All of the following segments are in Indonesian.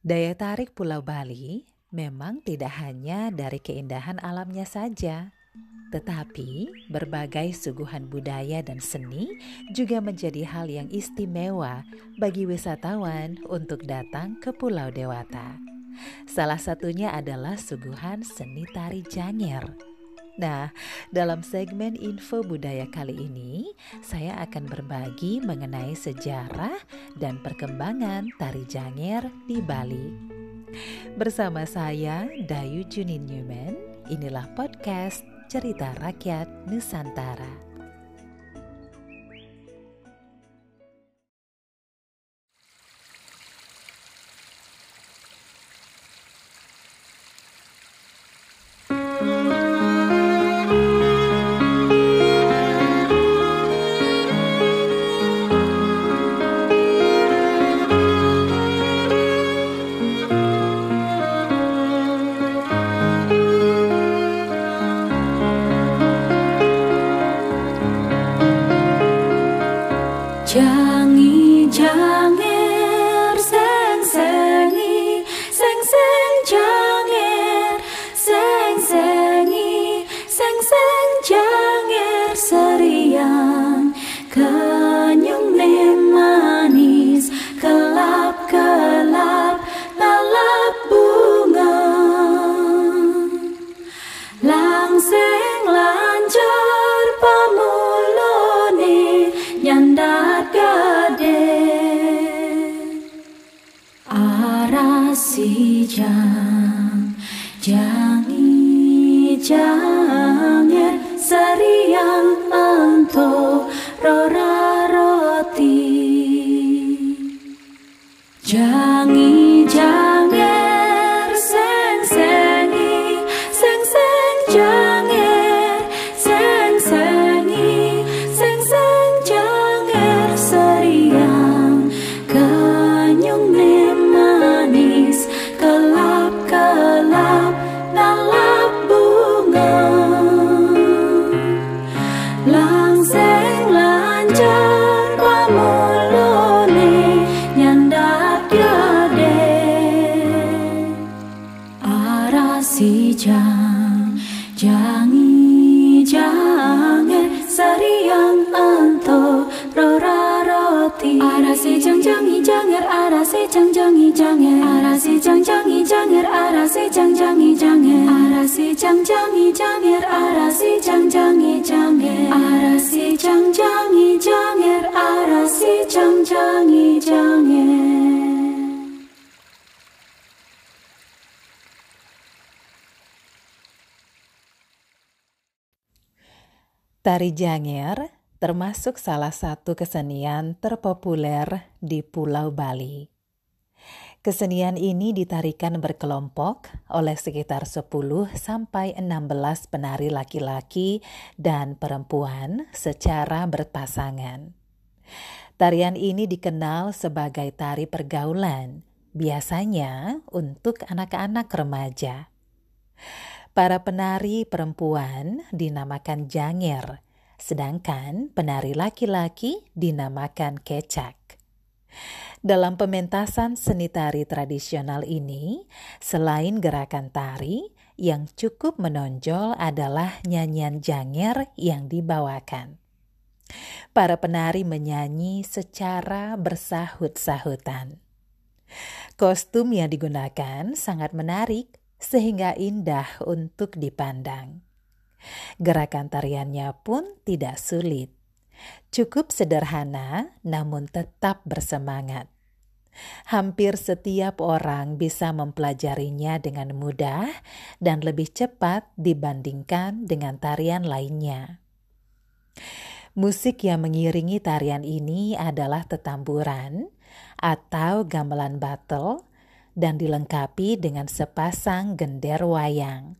Daya tarik Pulau Bali memang tidak hanya dari keindahan alamnya saja, tetapi berbagai suguhan budaya dan seni juga menjadi hal yang istimewa bagi wisatawan untuk datang ke Pulau Dewata. Salah satunya adalah suguhan seni tari Janger. Nah, dalam segmen info budaya kali ini, saya akan berbagi mengenai sejarah dan perkembangan tari Janger di Bali. Bersama saya, Dayu Junin Newman, inilah podcast Cerita Rakyat Nusantara. Jangan Tari Janger termasuk salah satu kesenian terpopuler di Pulau Bali. Kesenian ini ditarikan berkelompok oleh sekitar 10 sampai 16 penari laki-laki dan perempuan secara berpasangan. Tarian ini dikenal sebagai tari pergaulan, biasanya untuk anak-anak remaja. Para penari perempuan dinamakan janger, sedangkan penari laki-laki dinamakan kecak. Dalam pementasan seni tari tradisional ini, selain gerakan tari, yang cukup menonjol adalah nyanyian janger yang dibawakan. Para penari menyanyi secara bersahut-sahutan. Kostum yang digunakan sangat menarik sehingga indah untuk dipandang. Gerakan tariannya pun tidak sulit. Cukup sederhana namun tetap bersemangat. Hampir setiap orang bisa mempelajarinya dengan mudah dan lebih cepat dibandingkan dengan tarian lainnya. Musik yang mengiringi tarian ini adalah tetamburan atau gamelan battle dan dilengkapi dengan sepasang gender wayang.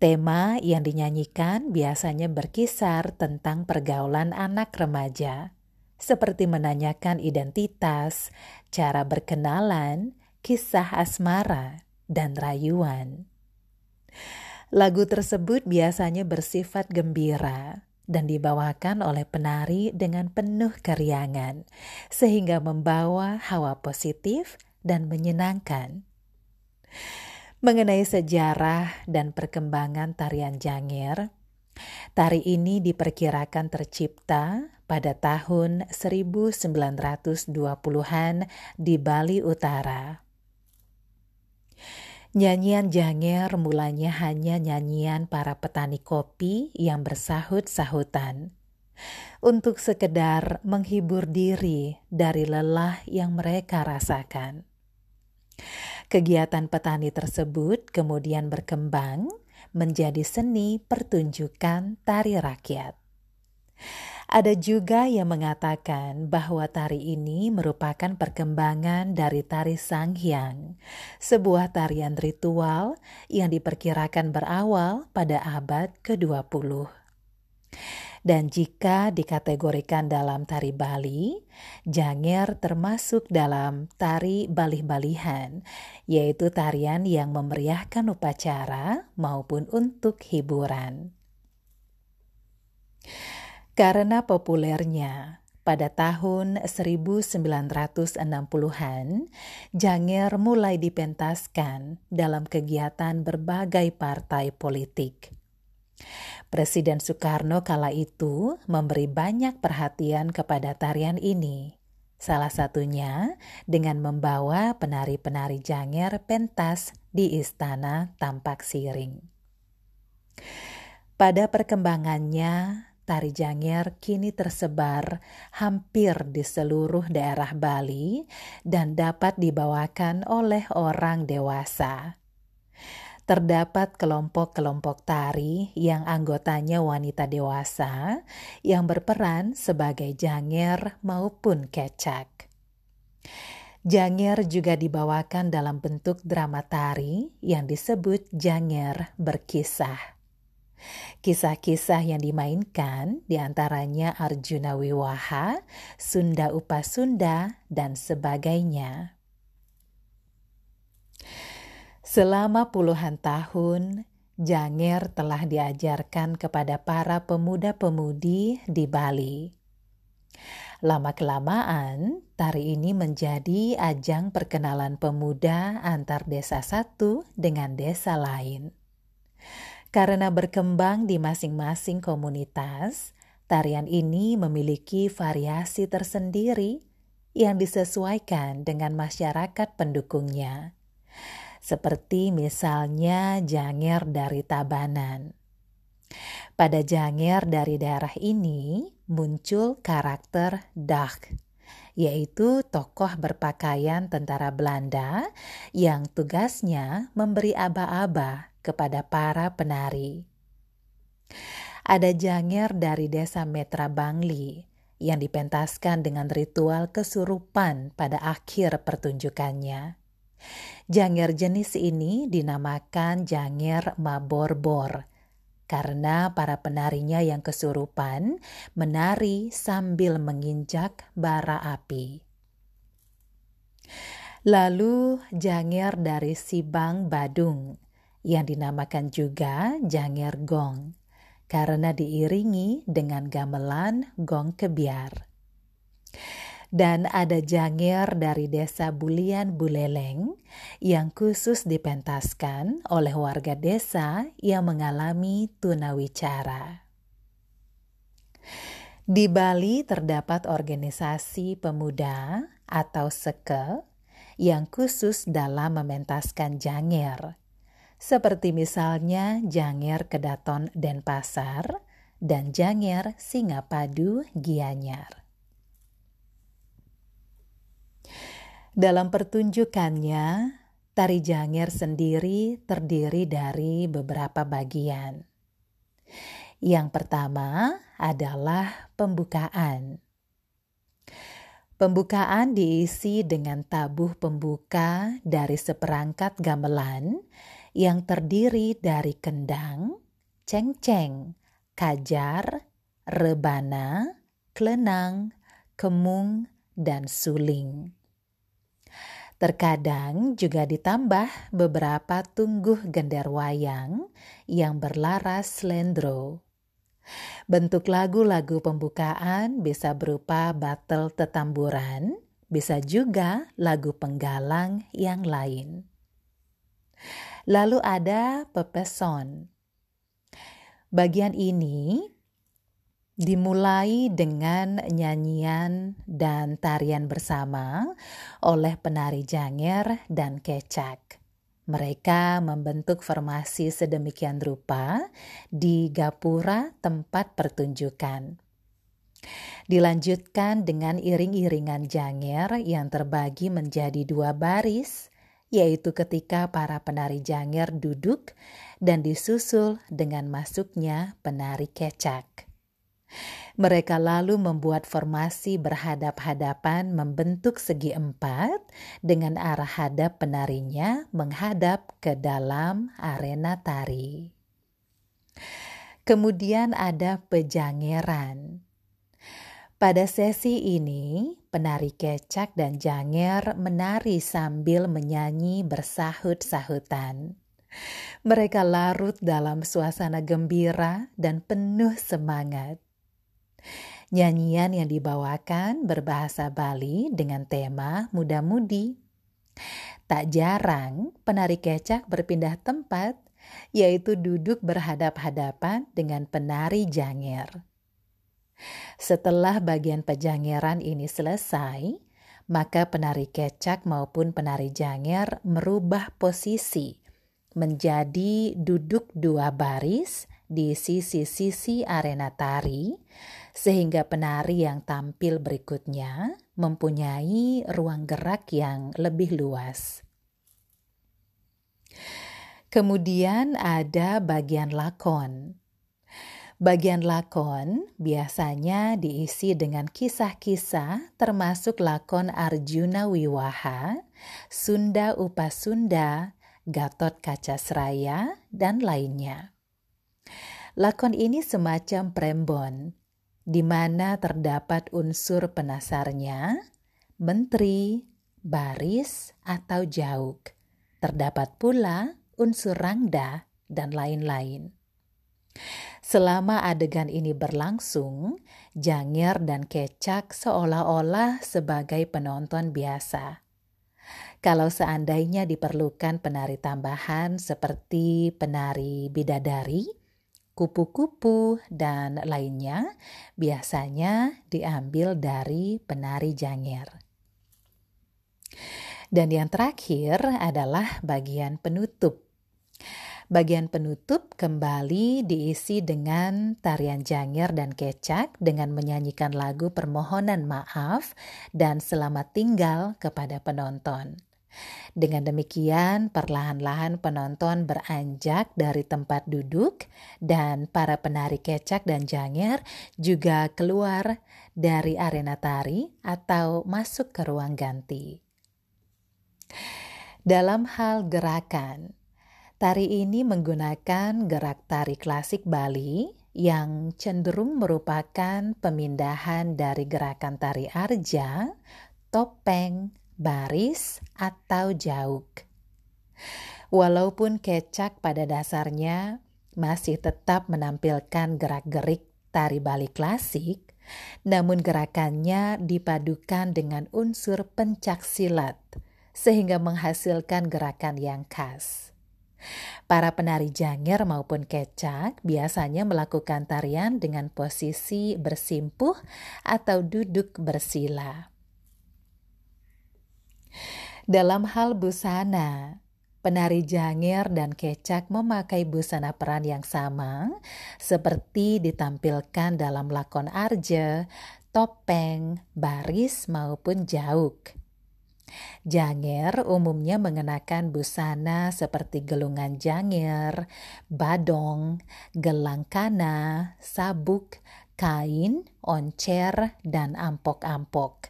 Tema yang dinyanyikan biasanya berkisar tentang pergaulan anak remaja, seperti menanyakan identitas, cara berkenalan, kisah asmara, dan rayuan. Lagu tersebut biasanya bersifat gembira dan dibawakan oleh penari dengan penuh keriangan, sehingga membawa hawa positif dan menyenangkan. Mengenai sejarah dan perkembangan tarian Janger, tari ini diperkirakan tercipta pada tahun 1920-an di Bali Utara. Nyanyian Janger mulanya hanya nyanyian para petani kopi yang bersahut-sahutan untuk sekedar menghibur diri dari lelah yang mereka rasakan. Kegiatan petani tersebut kemudian berkembang menjadi seni pertunjukan tari rakyat. Ada juga yang mengatakan bahwa tari ini merupakan perkembangan dari tari Sanghyang, sebuah tarian ritual yang diperkirakan berawal pada abad ke-20. Dan jika dikategorikan dalam tari Bali, Janger termasuk dalam tari balih-balihan, yaitu tarian yang memeriahkan upacara maupun untuk hiburan. Karena populernya, pada tahun 1960-an, Janger mulai dipentaskan dalam kegiatan berbagai partai politik. Presiden Soekarno kala itu memberi banyak perhatian kepada tarian ini. Salah satunya dengan membawa penari-penari janger pentas di istana tampak siring. Pada perkembangannya, tari janger kini tersebar hampir di seluruh daerah Bali dan dapat dibawakan oleh orang dewasa terdapat kelompok-kelompok tari yang anggotanya wanita dewasa yang berperan sebagai janger maupun kecak. Janger juga dibawakan dalam bentuk drama tari yang disebut janger berkisah. Kisah-kisah yang dimainkan di antaranya Arjuna Wiwaha, Sunda Upasunda, dan sebagainya. Selama puluhan tahun, Janger telah diajarkan kepada para pemuda-pemudi di Bali. Lama-kelamaan, tari ini menjadi ajang perkenalan pemuda antar desa satu dengan desa lain. Karena berkembang di masing-masing komunitas, tarian ini memiliki variasi tersendiri yang disesuaikan dengan masyarakat pendukungnya seperti misalnya janger dari Tabanan. Pada janger dari daerah ini muncul karakter Dag, yaitu tokoh berpakaian tentara Belanda yang tugasnya memberi aba-aba kepada para penari. Ada janger dari desa Metra Bangli yang dipentaskan dengan ritual kesurupan pada akhir pertunjukannya. Janger jenis ini dinamakan janger maborbor karena para penarinya yang kesurupan menari sambil menginjak bara api. Lalu janger dari Sibang Badung yang dinamakan juga janger gong karena diiringi dengan gamelan gong kebiar dan ada janger dari desa Bulian Buleleng yang khusus dipentaskan oleh warga desa yang mengalami tunawicara. Di Bali terdapat organisasi pemuda atau seke yang khusus dalam mementaskan janger, seperti misalnya Janger Kedaton Denpasar dan Janger Singapadu Gianyar. Dalam pertunjukannya, tari janger sendiri terdiri dari beberapa bagian. Yang pertama adalah pembukaan. Pembukaan diisi dengan tabuh pembuka dari seperangkat gamelan yang terdiri dari kendang, cengceng, kajar, rebana, klenang, kemung, dan suling. Terkadang juga ditambah beberapa tungguh gender wayang yang berlaras slendro. Bentuk lagu-lagu pembukaan bisa berupa battle tetamburan, bisa juga lagu penggalang yang lain. Lalu ada pepeson. Bagian ini dimulai dengan nyanyian dan tarian bersama oleh penari janger dan kecak. Mereka membentuk formasi sedemikian rupa di gapura tempat pertunjukan. Dilanjutkan dengan iring-iringan janger yang terbagi menjadi dua baris, yaitu ketika para penari janger duduk dan disusul dengan masuknya penari kecak. Mereka lalu membuat formasi berhadap-hadapan membentuk segi empat dengan arah hadap penarinya menghadap ke dalam arena tari. Kemudian ada pejangeran. Pada sesi ini, penari kecak dan janger menari sambil menyanyi bersahut-sahutan. Mereka larut dalam suasana gembira dan penuh semangat. Nyanyian yang dibawakan berbahasa Bali dengan tema muda-mudi. Tak jarang penari kecak berpindah tempat, yaitu duduk berhadap-hadapan dengan penari janger. Setelah bagian pejangeran ini selesai, maka penari kecak maupun penari janger merubah posisi menjadi duduk dua baris di sisi-sisi arena tari, sehingga penari yang tampil berikutnya mempunyai ruang gerak yang lebih luas. Kemudian ada bagian lakon. Bagian lakon biasanya diisi dengan kisah-kisah termasuk lakon Arjuna Wiwaha, Sunda Upasunda, Gatot Kaca Seraya, dan lainnya. Lakon ini semacam prembon, di mana terdapat unsur penasarnya, menteri, baris, atau jauk. Terdapat pula unsur rangda dan lain-lain. Selama adegan ini berlangsung, Janger dan Kecak seolah-olah sebagai penonton biasa. Kalau seandainya diperlukan penari tambahan seperti penari bidadari, kupu-kupu, dan lainnya, biasanya diambil dari penari Janger. Dan yang terakhir adalah bagian penutup Bagian penutup kembali diisi dengan tarian janger dan kecak dengan menyanyikan lagu permohonan maaf dan selamat tinggal kepada penonton. Dengan demikian, perlahan-lahan penonton beranjak dari tempat duduk, dan para penari kecak dan janger juga keluar dari arena tari atau masuk ke ruang ganti. Dalam hal gerakan, Tari ini menggunakan gerak tari klasik Bali yang cenderung merupakan pemindahan dari gerakan tari arja, topeng, baris, atau jauk. Walaupun kecak pada dasarnya masih tetap menampilkan gerak-gerik tari Bali klasik, namun gerakannya dipadukan dengan unsur pencak silat sehingga menghasilkan gerakan yang khas. Para penari janger maupun kecak biasanya melakukan tarian dengan posisi bersimpuh atau duduk bersila. Dalam hal busana, penari janger dan kecak memakai busana peran yang sama seperti ditampilkan dalam lakon arje, topeng, baris maupun jauk. Janger umumnya mengenakan busana seperti gelungan janger, badong, gelang kana, sabuk, kain, oncer, dan ampok-ampok.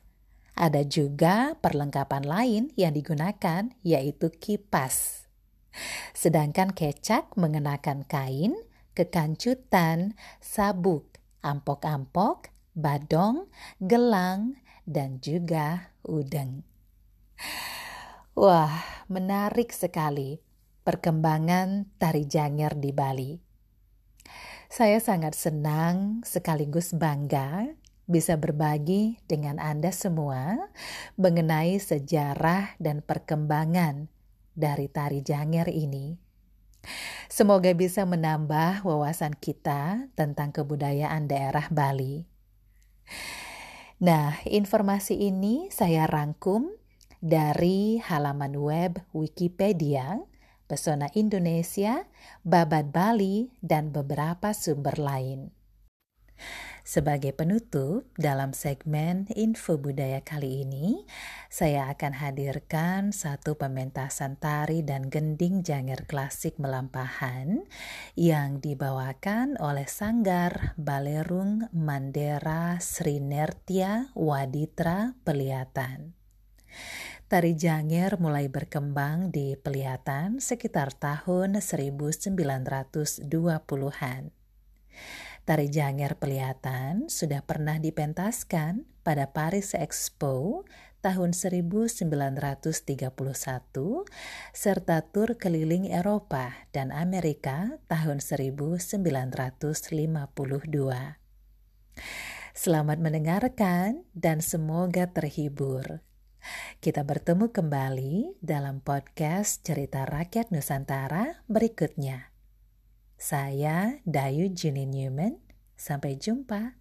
Ada juga perlengkapan lain yang digunakan yaitu kipas. Sedangkan kecak mengenakan kain, kekancutan, sabuk, ampok-ampok, badong, gelang, dan juga udeng. Wah, menarik sekali perkembangan tari janger di Bali. Saya sangat senang sekaligus bangga bisa berbagi dengan Anda semua mengenai sejarah dan perkembangan dari tari janger ini. Semoga bisa menambah wawasan kita tentang kebudayaan daerah Bali. Nah, informasi ini saya rangkum dari halaman web Wikipedia, Pesona Indonesia, Babat Bali, dan beberapa sumber lain. Sebagai penutup, dalam segmen Info Budaya kali ini, saya akan hadirkan satu pementasan tari dan gending janger klasik melampahan yang dibawakan oleh Sanggar Balerung Mandera Srinertia Waditra Peliatan. Tari Janger mulai berkembang di Peliatan sekitar tahun 1920-an. Tari Janger Peliatan sudah pernah dipentaskan pada Paris Expo tahun 1931 serta tur keliling Eropa dan Amerika tahun 1952. Selamat mendengarkan dan semoga terhibur. Kita bertemu kembali dalam podcast Cerita Rakyat Nusantara berikutnya. Saya Dayu Juni Newman. Sampai jumpa.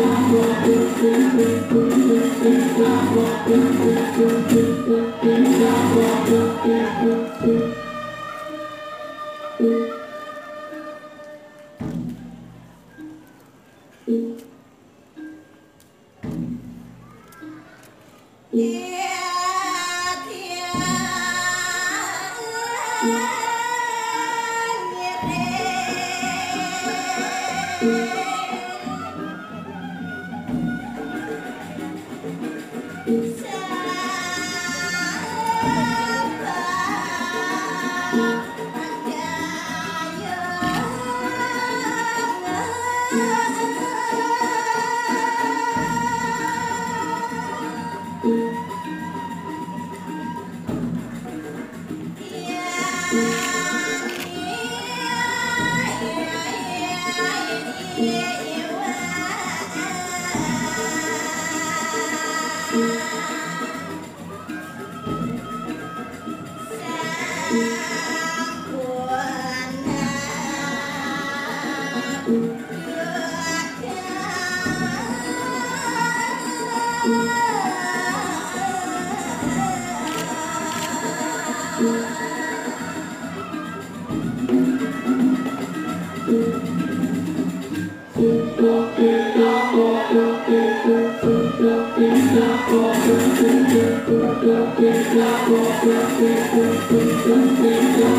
Thank you.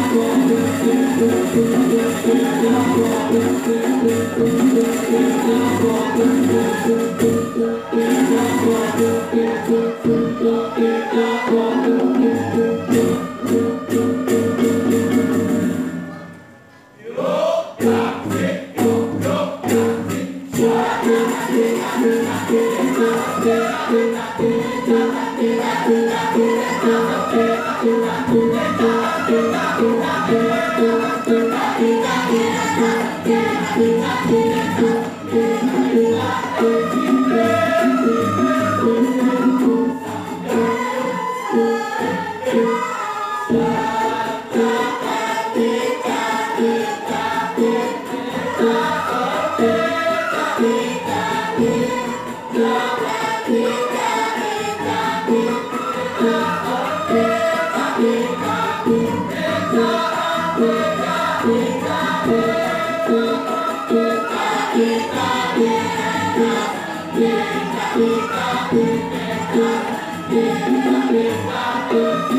Thank you. Pika, pika, pika, pika, pika, pika, pika, pika,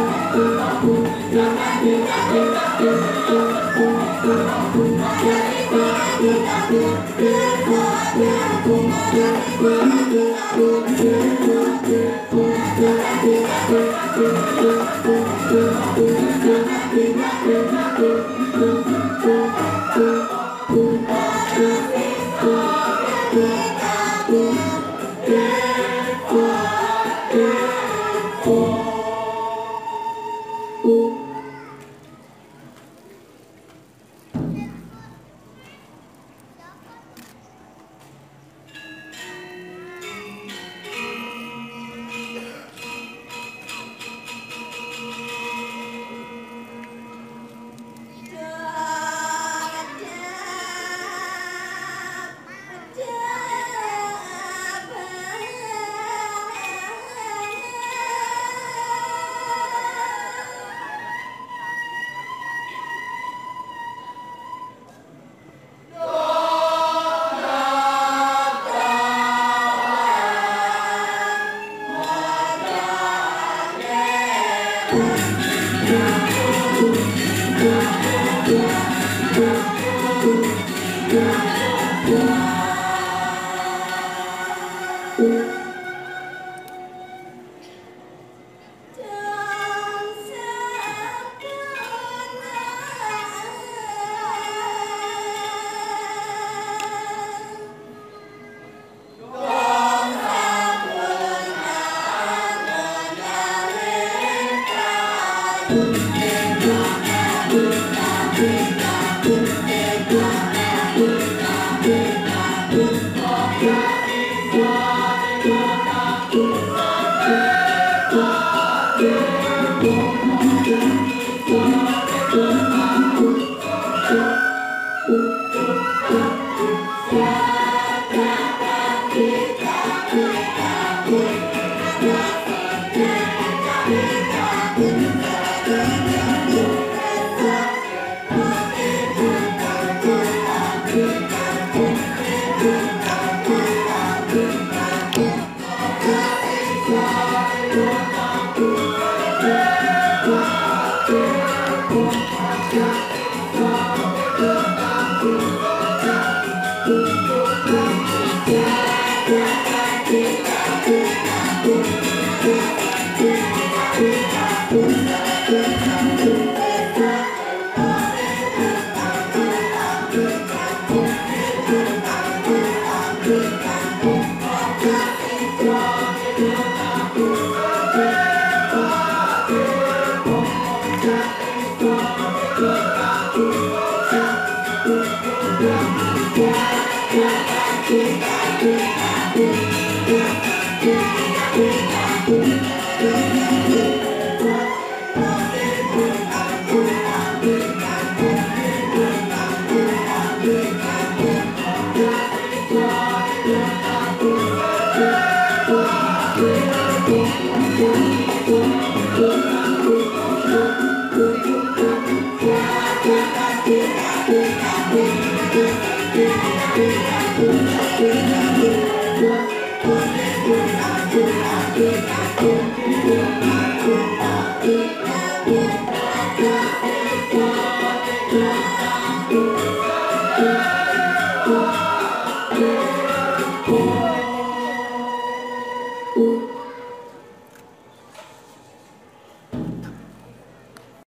Thank you.